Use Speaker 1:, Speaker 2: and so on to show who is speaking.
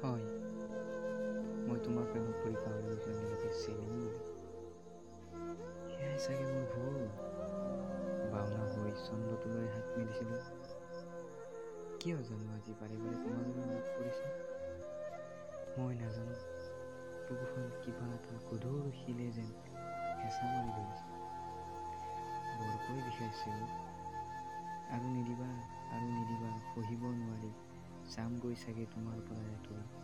Speaker 1: হয়। মই তোমাৰ প্ৰেমত পৰি পাহৰি গৈছোঁ নিজকে চেনি বুলি সেয়াই চাগে মোৰ ভুল। ভাওনা হৈ চন্দ্ৰটোলৈ হাত মেলিছিলোঁ। কিয় জানো আজি বাৰে বাৰে তোমালৈ মনত পৰিছে? মই নাজানো। বুকুখন কিবা এটা গধুৰ শিলে যেন হেঁচা মাৰি ধৰিছে। বৰকৈ বিষাইছিল যামগৈ চাগে তোমাৰ পৰা আঁতৰি